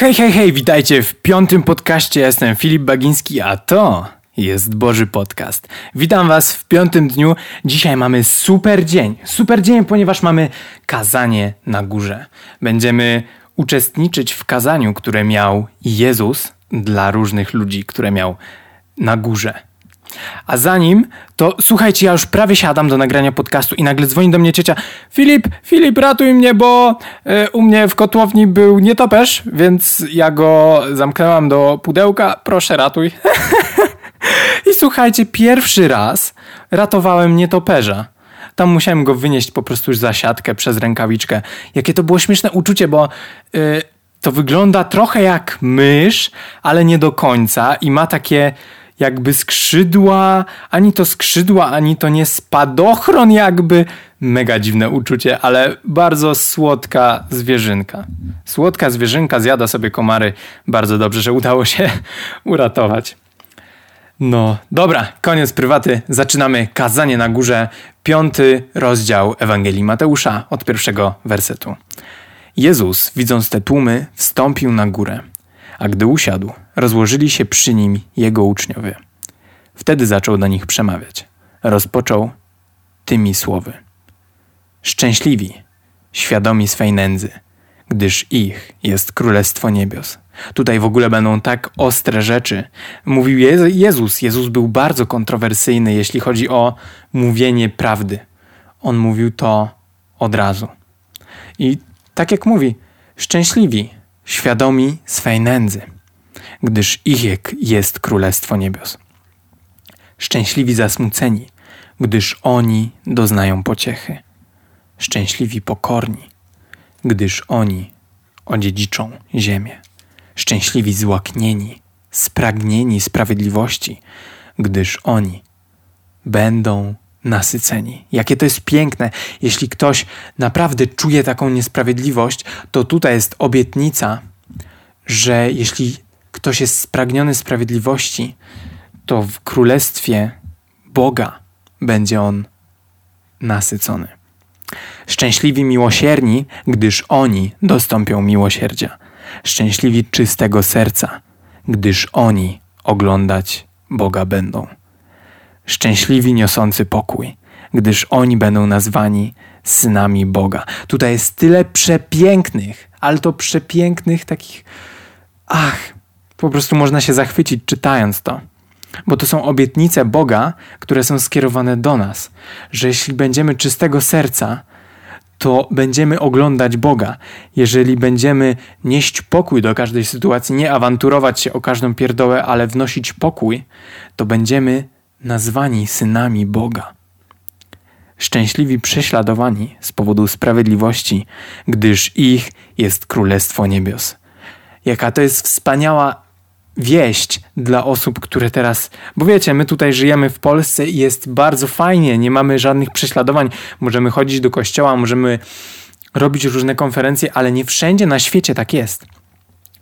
Hej, hej, hej, witajcie w piątym podcaście. Jestem Filip Bagiński, a to jest Boży Podcast. Witam Was w piątym dniu. Dzisiaj mamy super dzień. Super dzień, ponieważ mamy kazanie na górze. Będziemy uczestniczyć w kazaniu, które miał Jezus dla różnych ludzi, które miał na górze. A zanim, to słuchajcie, ja już prawie siadam do nagrania podcastu i nagle dzwoni do mnie ciocia Filip, Filip, ratuj mnie, bo y, u mnie w kotłowni był nietoperz, więc ja go zamknęłam do pudełka, proszę ratuj. I słuchajcie, pierwszy raz ratowałem nietoperza. Tam musiałem go wynieść po prostu za siatkę przez rękawiczkę. Jakie to było śmieszne uczucie, bo... Y, to wygląda trochę jak mysz, ale nie do końca i ma takie jakby skrzydła, ani to skrzydła, ani to nie spadochron jakby. Mega dziwne uczucie, ale bardzo słodka zwierzynka. Słodka zwierzynka zjada sobie komary. Bardzo dobrze, że udało się uratować. No, dobra, koniec prywaty. Zaczynamy kazanie na górze, piąty rozdział Ewangelii Mateusza od pierwszego wersetu. Jezus, widząc te tłumy, wstąpił na górę a gdy usiadł, rozłożyli się przy nim jego uczniowie. Wtedy zaczął do nich przemawiać. Rozpoczął tymi słowy: Szczęśliwi, świadomi swej nędzy, gdyż ich jest królestwo niebios. Tutaj w ogóle będą tak ostre rzeczy. Mówił Jezus. Jezus był bardzo kontrowersyjny, jeśli chodzi o mówienie prawdy. On mówił to od razu. I tak jak mówi, szczęśliwi, świadomi swej nędzy, gdyż ich jest Królestwo Niebios. Szczęśliwi zasmuceni, gdyż oni doznają pociechy. Szczęśliwi pokorni, gdyż oni odziedziczą ziemię. Szczęśliwi złaknieni, spragnieni sprawiedliwości, gdyż oni będą nasyceni. Jakie to jest piękne. Jeśli ktoś naprawdę czuje taką niesprawiedliwość, to tutaj jest obietnica, że jeśli ktoś jest spragniony sprawiedliwości, to w królestwie Boga będzie on nasycony. Szczęśliwi miłosierni, gdyż oni dostąpią miłosierdzia. Szczęśliwi czystego serca, gdyż oni oglądać Boga będą szczęśliwi niosący pokój, gdyż oni będą nazwani synami Boga. Tutaj jest tyle przepięknych, ale to przepięknych takich. Ach, po prostu można się zachwycić czytając to. Bo to są obietnice Boga, które są skierowane do nas, że jeśli będziemy czystego serca, to będziemy oglądać Boga. Jeżeli będziemy nieść pokój do każdej sytuacji, nie awanturować się o każdą pierdołę, ale wnosić pokój, to będziemy nazwani synami Boga. Szczęśliwi prześladowani z powodu sprawiedliwości, gdyż ich jest Królestwo Niebios. Jaka to jest wspaniała wieść dla osób, które teraz. Bo wiecie, my tutaj żyjemy w Polsce i jest bardzo fajnie, nie mamy żadnych prześladowań. Możemy chodzić do kościoła, możemy robić różne konferecje, ale nie wszędzie na świecie tak jest.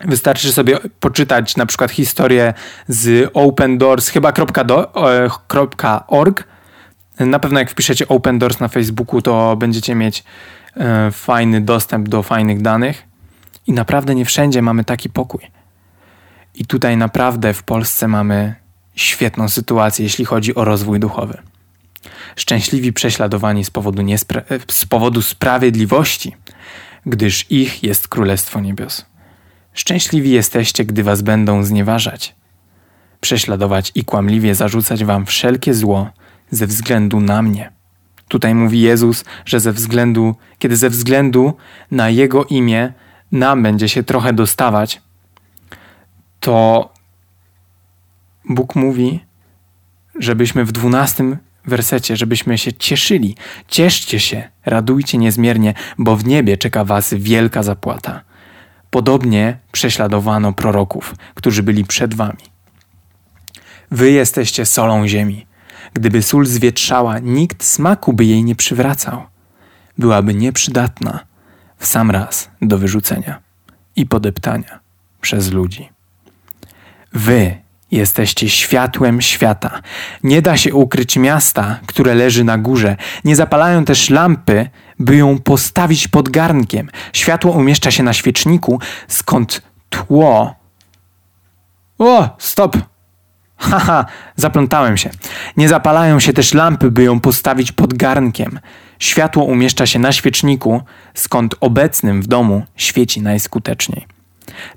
Wystarczy sobie poczytać na przykład historię z Open Doors, chyba .org. Na pewno jak wpiszecie Open Doors na Facebooku, to będziecie mieć e, fajny dostęp do fajnych danych. I naprawdę nie wszędzie mamy taki pokój. I tutaj naprawdę w Polsce mamy świetną sytuację, jeśli chodzi o rozwój duchowy. Szczęśliwi prześladowani z powodu, z powodu sprawiedliwości, gdyż ich jest Królestwo Niebios. Szczęśliwi jesteście, gdy was będą znieważać, prześladować i kłamliwie zarzucać wam wszelkie zło ze względu na mnie. Tutaj mówi Jezus, że ze względu, kiedy ze względu na Jego imię nam będzie się trochę dostawać, to Bóg mówi, żebyśmy w dwunastym wersecie, żebyśmy się cieszyli. Cieszcie się, radujcie niezmiernie, bo w niebie czeka was wielka zapłata. Podobnie prześladowano proroków, którzy byli przed wami. Wy jesteście solą ziemi. Gdyby sól zwietrzała, nikt smaku by jej nie przywracał. Byłaby nieprzydatna w sam raz do wyrzucenia i podeptania przez ludzi. Wy jesteście światłem świata. Nie da się ukryć miasta, które leży na górze. Nie zapalają też lampy, by ją postawić pod garnkiem. Światło umieszcza się na świeczniku, skąd tło. O, stop! Haha, zaplątałem się. Nie zapalają się też lampy, by ją postawić pod garnkiem. Światło umieszcza się na świeczniku, skąd obecnym w domu świeci najskuteczniej.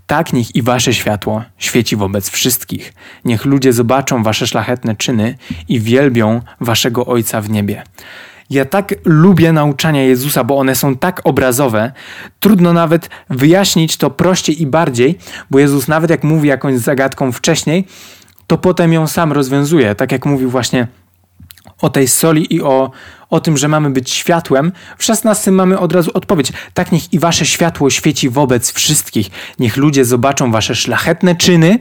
Tak niech i wasze światło świeci wobec wszystkich. Niech ludzie zobaczą wasze szlachetne czyny i wielbią waszego Ojca w niebie. Ja tak lubię nauczania Jezusa, bo one są tak obrazowe. Trudno nawet wyjaśnić to prościej i bardziej, bo Jezus nawet jak mówi jakąś zagadką wcześniej, to potem ją sam rozwiązuje. Tak jak mówił właśnie o tej soli i o, o tym, że mamy być światłem, w 16 mamy od razu odpowiedź. Tak niech i wasze światło świeci wobec wszystkich. Niech ludzie zobaczą wasze szlachetne czyny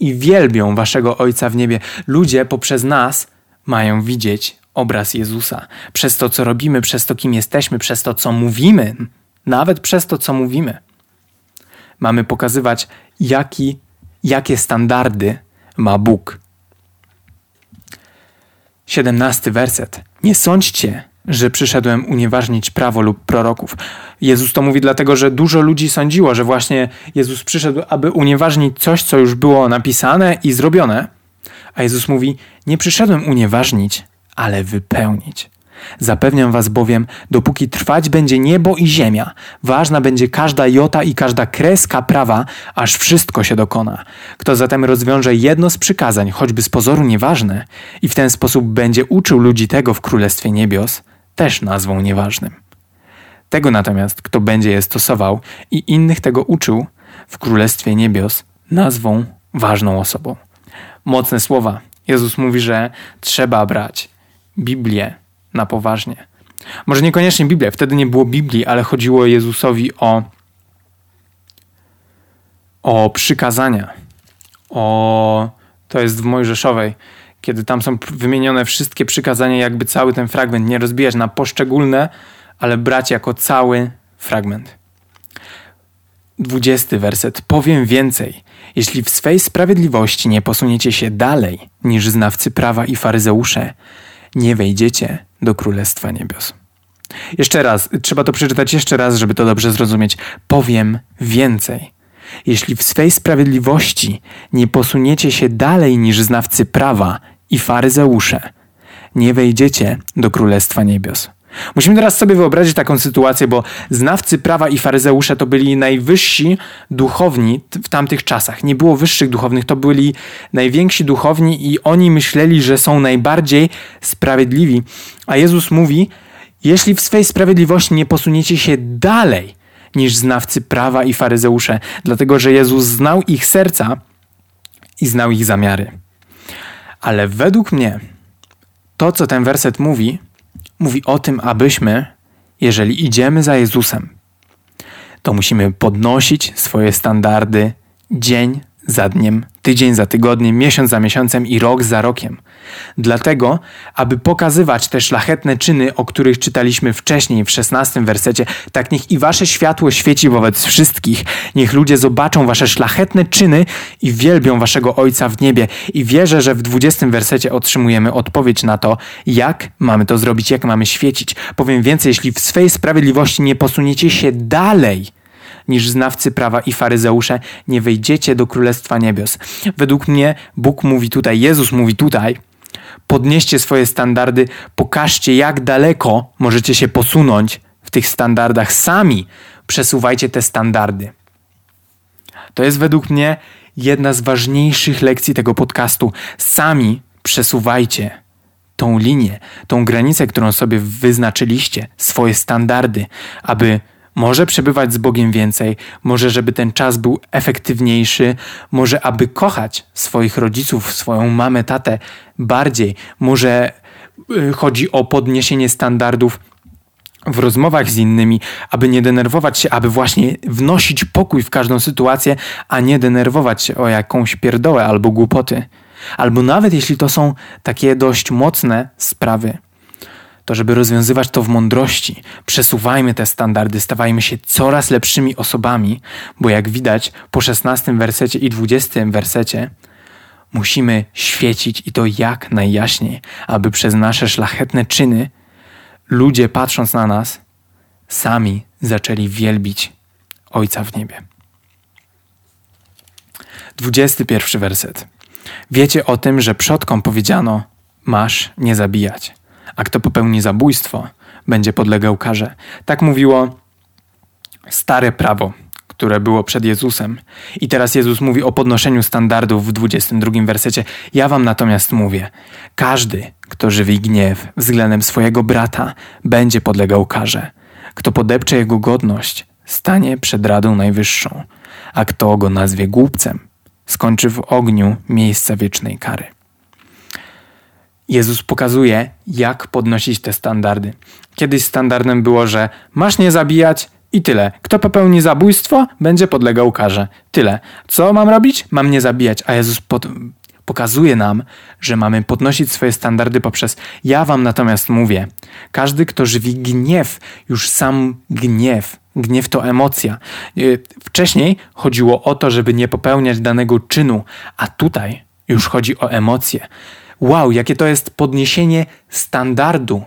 i wielbią waszego Ojca w niebie. Ludzie poprzez nas mają widzieć obraz Jezusa. Przez to, co robimy, przez to, kim jesteśmy, przez to, co mówimy, nawet przez to, co mówimy. Mamy pokazywać, jaki, jakie standardy ma Bóg. 17 werset. Nie sądźcie, że przyszedłem unieważnić prawo lub proroków. Jezus to mówi dlatego, że dużo ludzi sądziło, że właśnie Jezus przyszedł, aby unieważnić coś, co już było napisane i zrobione. A Jezus mówi: Nie przyszedłem unieważnić, ale wypełnić. Zapewniam was bowiem, dopóki trwać będzie niebo i ziemia, ważna będzie każda jota i każda kreska prawa, aż wszystko się dokona. Kto zatem rozwiąże jedno z przykazań, choćby z pozoru nieważne, i w ten sposób będzie uczył ludzi tego w Królestwie Niebios, też nazwą nieważnym. Tego natomiast, kto będzie je stosował i innych tego uczył, w Królestwie Niebios nazwą ważną osobą. Mocne słowa. Jezus mówi, że trzeba brać Biblię na poważnie. Może niekoniecznie Biblię, wtedy nie było Biblii, ale chodziło Jezusowi o, o przykazania. O, to jest w Mojżeszowej, kiedy tam są wymienione wszystkie przykazania, jakby cały ten fragment nie rozbijać na poszczególne, ale brać jako cały fragment. Dwudziesty werset. Powiem więcej. Jeśli w swej sprawiedliwości nie posuniecie się dalej niż znawcy prawa i faryzeusze, nie wejdziecie do Królestwa Niebios. Jeszcze raz, trzeba to przeczytać jeszcze raz, żeby to dobrze zrozumieć. Powiem więcej. Jeśli w swej sprawiedliwości nie posuniecie się dalej niż znawcy prawa i faryzeusze, nie wejdziecie do Królestwa Niebios. Musimy teraz sobie wyobrazić taką sytuację, bo znawcy prawa i faryzeusze to byli najwyżsi duchowni w tamtych czasach. Nie było wyższych duchownych, to byli najwięksi duchowni i oni myśleli, że są najbardziej sprawiedliwi. A Jezus mówi: Jeśli w swej sprawiedliwości nie posuniecie się dalej niż znawcy prawa i faryzeusze, dlatego że Jezus znał ich serca i znał ich zamiary. Ale według mnie to, co ten werset mówi, mówi o tym, abyśmy, jeżeli idziemy za Jezusem, to musimy podnosić swoje standardy dzień za dniem, tydzień za tygodniem, miesiąc za miesiącem i rok za rokiem. Dlatego, aby pokazywać te szlachetne czyny, o których czytaliśmy wcześniej w szesnastym wersecie, tak niech i wasze światło świeci wobec wszystkich. Niech ludzie zobaczą wasze szlachetne czyny i wielbią waszego Ojca w niebie. I wierzę, że w dwudziestym wersecie otrzymujemy odpowiedź na to, jak mamy to zrobić, jak mamy świecić. Powiem więcej, jeśli w swej sprawiedliwości nie posuniecie się dalej, niż znawcy prawa i faryzeusze, nie wejdziecie do Królestwa Niebios. Według mnie Bóg mówi tutaj, Jezus mówi tutaj, podnieście swoje standardy, pokażcie jak daleko możecie się posunąć w tych standardach. Sami przesuwajcie te standardy. To jest według mnie jedna z ważniejszych lekcji tego podcastu. Sami przesuwajcie tą linię, tą granicę, którą sobie wyznaczyliście, swoje standardy, aby może przebywać z Bogiem więcej, może żeby ten czas był efektywniejszy, może aby kochać swoich rodziców, swoją mamę, tatę bardziej, może y, chodzi o podniesienie standardów w rozmowach z innymi, aby nie denerwować się, aby właśnie wnosić pokój w każdą sytuację, a nie denerwować się o jakąś pierdołę albo głupoty. Albo nawet jeśli to są takie dość mocne sprawy to żeby rozwiązywać to w mądrości, przesuwajmy te standardy, stawajmy się coraz lepszymi osobami, bo jak widać po 16 wersecie i 20 wersecie, musimy świecić i to jak najjaśniej, aby przez nasze szlachetne czyny ludzie patrząc na nas, sami zaczęli wielbić Ojca w niebie. 21 werset. Wiecie o tym, że przodkom powiedziano: Masz nie zabijać, a kto popełni zabójstwo, będzie podlegał karze. Tak mówiło stare prawo, które było przed Jezusem. I teraz Jezus mówi o podnoszeniu standardów w 22 wersecie. Ja wam natomiast mówię: każdy, kto żywi gniew względem swojego brata, będzie podlegał karze. Kto podepcze jego godność, stanie przed Radą Najwyższą, a kto go nazwie głupcem, skończy w ogniu miejsca wiecznej kary. Jezus pokazuje, jak podnosić te standardy. Kiedyś standardem było, że masz nie zabijać i tyle. Kto popełni zabójstwo, będzie podlegał karze. Tyle. Co mam robić? Mam nie zabijać. A Jezus pod... pokazuje nam, że mamy podnosić swoje standardy poprzez ja wam natomiast mówię. Każdy, kto żywi gniew, już sam gniew, Gniew to emocja. Y, wcześniej chodziło o to, żeby nie popełniać danego czynu, a tutaj już chodzi o emocje. Wow, jakie to jest podniesienie standardu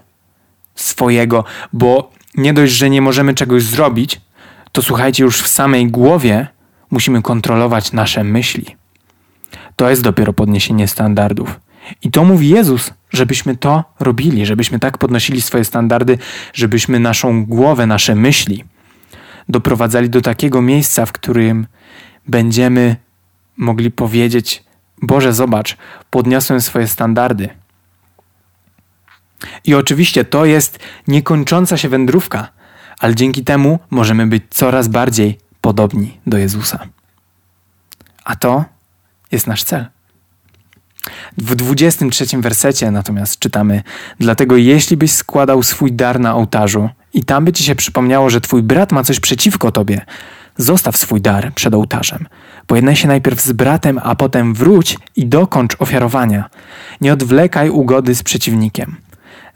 swojego, bo nie dość, że nie możemy czegoś zrobić, to słuchajcie, już w samej głowie musimy kontrolować nasze myśli. To jest dopiero podniesienie standardów. I to mówi Jezus, żebyśmy to robili, żebyśmy tak podnosili swoje standardy, żebyśmy naszą głowę, nasze myśli doprowadzali do takiego miejsca, w którym będziemy mogli powiedzieć: Boże, zobacz, podniosłem swoje standardy. I oczywiście to jest niekończąca się wędrówka, ale dzięki temu możemy być coraz bardziej podobni do Jezusa. A to jest nasz cel. W 23 wersecie natomiast czytamy: Dlatego jeśli byś składał swój dar na ołtarzu i tam by ci się przypomniało, że twój brat ma coś przeciwko tobie, zostaw swój dar przed ołtarzem. Pojednaj się najpierw z bratem, a potem wróć i dokończ ofiarowania. Nie odwlekaj ugody z przeciwnikiem.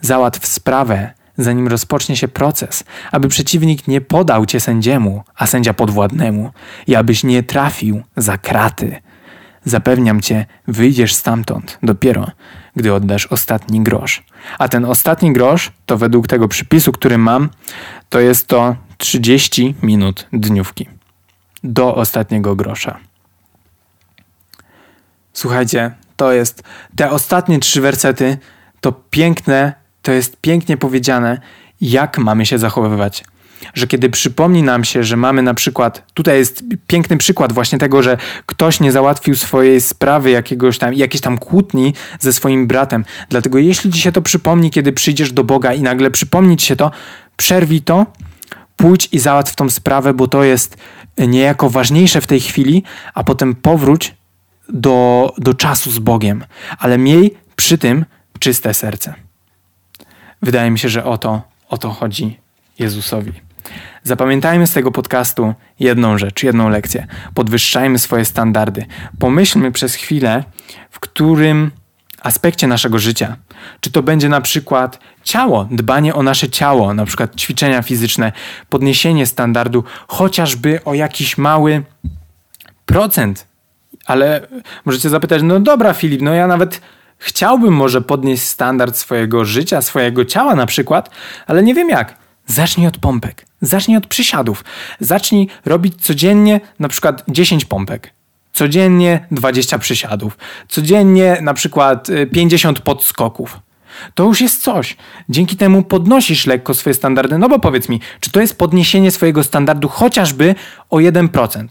Załatw sprawę, zanim rozpocznie się proces, aby przeciwnik nie podał cię sędziemu, a sędzia podwładnemu, i abyś nie trafił za kraty. Zapewniam cię, wyjdziesz stamtąd dopiero, gdy oddasz ostatni grosz. A ten ostatni grosz, to według tego przypisu, który mam, to jest to 30 minut dniówki. Do ostatniego grosza. Słuchajcie, to jest te ostatnie trzy wersety, to piękne, to jest pięknie powiedziane, jak mamy się zachowywać że kiedy przypomni nam się, że mamy na przykład, tutaj jest piękny przykład właśnie tego, że ktoś nie załatwił swojej sprawy jakiegoś tam, jakiejś tam kłótni ze swoim bratem. Dlatego jeśli ci się to przypomni, kiedy przyjdziesz do Boga i nagle przypomni ci się to, przerwij to, pójdź i załatw tą sprawę, bo to jest niejako ważniejsze w tej chwili, a potem powróć do, do czasu z Bogiem. Ale miej przy tym czyste serce. Wydaje mi się, że o to, o to chodzi Jezusowi. Zapamiętajmy z tego podcastu jedną rzecz, jedną lekcję. Podwyższajmy swoje standardy. Pomyślmy przez chwilę, w którym aspekcie naszego życia. Czy to będzie na przykład ciało, dbanie o nasze ciało, na przykład ćwiczenia fizyczne, podniesienie standardu, chociażby o jakiś mały procent. Ale możecie zapytać, no dobra, Filip, no ja nawet chciałbym może podnieść standard swojego życia, swojego ciała na przykład, ale nie wiem jak. Zacznij od pompek, zacznij od przysiadów, zacznij robić codziennie na przykład 10 pompek, codziennie 20 przysiadów, codziennie na przykład 50 y, podskoków. To już jest coś. Dzięki temu podnosisz lekko swoje standardy. No bo powiedz mi, czy to jest podniesienie swojego standardu chociażby o 1%?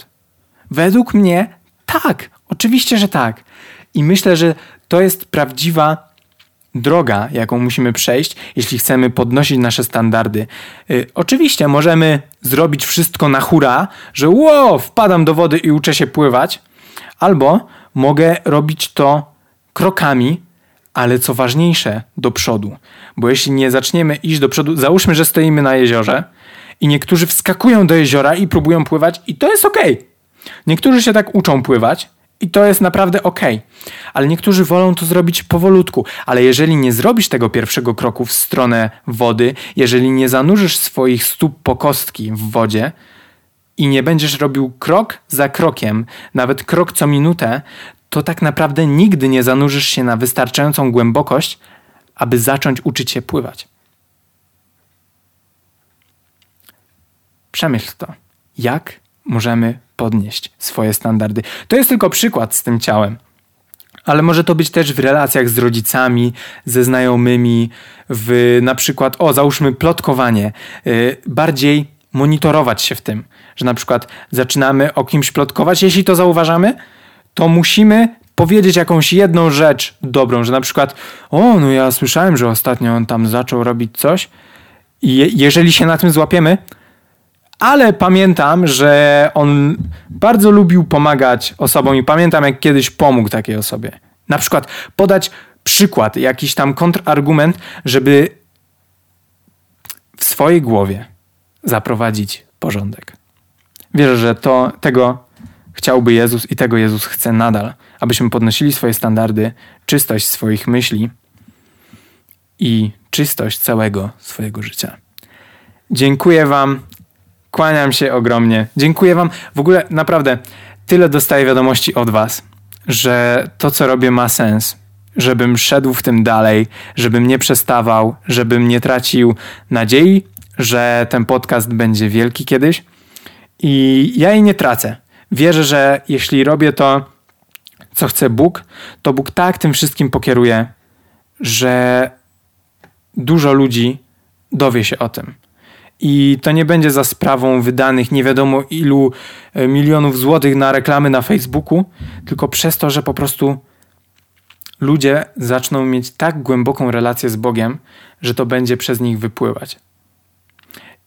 Według mnie tak. Oczywiście, że tak. I myślę, że to jest prawdziwa droga, jaką musimy przejść, jeśli chcemy podnosić nasze standardy. Yy, oczywiście możemy zrobić wszystko na hura, że wow, wpadam do wody i uczę się pływać, albo mogę robić to krokami, ale co ważniejsze, do przodu. Bo jeśli nie zaczniemy iść do przodu, załóżmy, że stoimy na jeziorze i niektórzy wskakują do jeziora i próbują pływać, i to jest ok. Niektórzy się tak uczą pływać, i to jest naprawdę ok. Ale niektórzy wolą to zrobić powolutku. Ale jeżeli nie zrobisz tego pierwszego kroku w stronę wody, jeżeli nie zanurzysz swoich stóp po kostki w wodzie i nie będziesz robił krok za krokiem, nawet krok co minutę, to tak naprawdę nigdy nie zanurzysz się na wystarczającą głębokość, aby zacząć uczyć się pływać. Przemyśl to. Jak możemy podnieść swoje standardy. To jest tylko przykład z tym ciałem. Ale może to być też w relacjach z rodzicami, ze znajomymi, w na przykład, o, załóżmy plotkowanie. Yy, bardziej monitorować się w tym, że na przykład zaczynamy o kimś plotkować. Jeśli to zauważamy, to musimy powiedzieć jakąś jedną rzecz dobrą, że na przykład, o, no ja słyszałem, że ostatnio on tam zaczął robić coś. I je, jeżeli się na tym złapiemy, ale pamiętam, że on bardzo lubił pomagać osobom i pamiętam, jak kiedyś pomógł takiej osobie. Na przykład podać przykład, jakiś tam kontrargument, żeby w swojej głowie zaprowadzić porządek. Wierzę, że to, tego chciałby Jezus i tego Jezus chce nadal, abyśmy podnosili swoje standardy, czystość swoich myśli i czystość całego swojego życia. Dziękuję Wam Kłaniam się ogromnie. Dziękuję Wam. W ogóle naprawdę tyle dostaję wiadomości od Was, że to, co robię, ma sens. Żebym szedł w tym dalej, żebym nie przestawał, żebym nie tracił nadziei, że ten podcast będzie wielki kiedyś. I ja jej nie tracę. Wierzę, że jeśli robię to, co chce Bóg, to Bóg tak tym wszystkim pokieruje, że dużo ludzi dowie się o tym. I to nie będzie za sprawą wydanych nie wiadomo ilu e, milionów złotych na reklamy na Facebooku, tylko przez to, że po prostu ludzie zaczną mieć tak głęboką relację z Bogiem, że to będzie przez nich wypływać.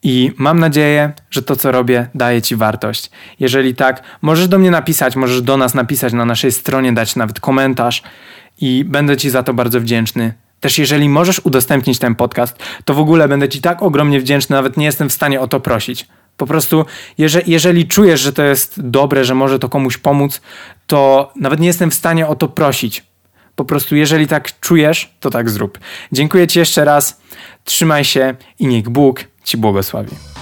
I mam nadzieję, że to, co robię, daje Ci wartość. Jeżeli tak, możesz do mnie napisać, możesz do nas napisać na naszej stronie, dać nawet komentarz i będę Ci za to bardzo wdzięczny. Też jeżeli możesz udostępnić ten podcast, to w ogóle będę Ci tak ogromnie wdzięczny, nawet nie jestem w stanie o to prosić. Po prostu, jeżeli, jeżeli czujesz, że to jest dobre, że może to komuś pomóc, to nawet nie jestem w stanie o to prosić. Po prostu, jeżeli tak czujesz, to tak zrób. Dziękuję Ci jeszcze raz, trzymaj się i niech Bóg Ci błogosławi.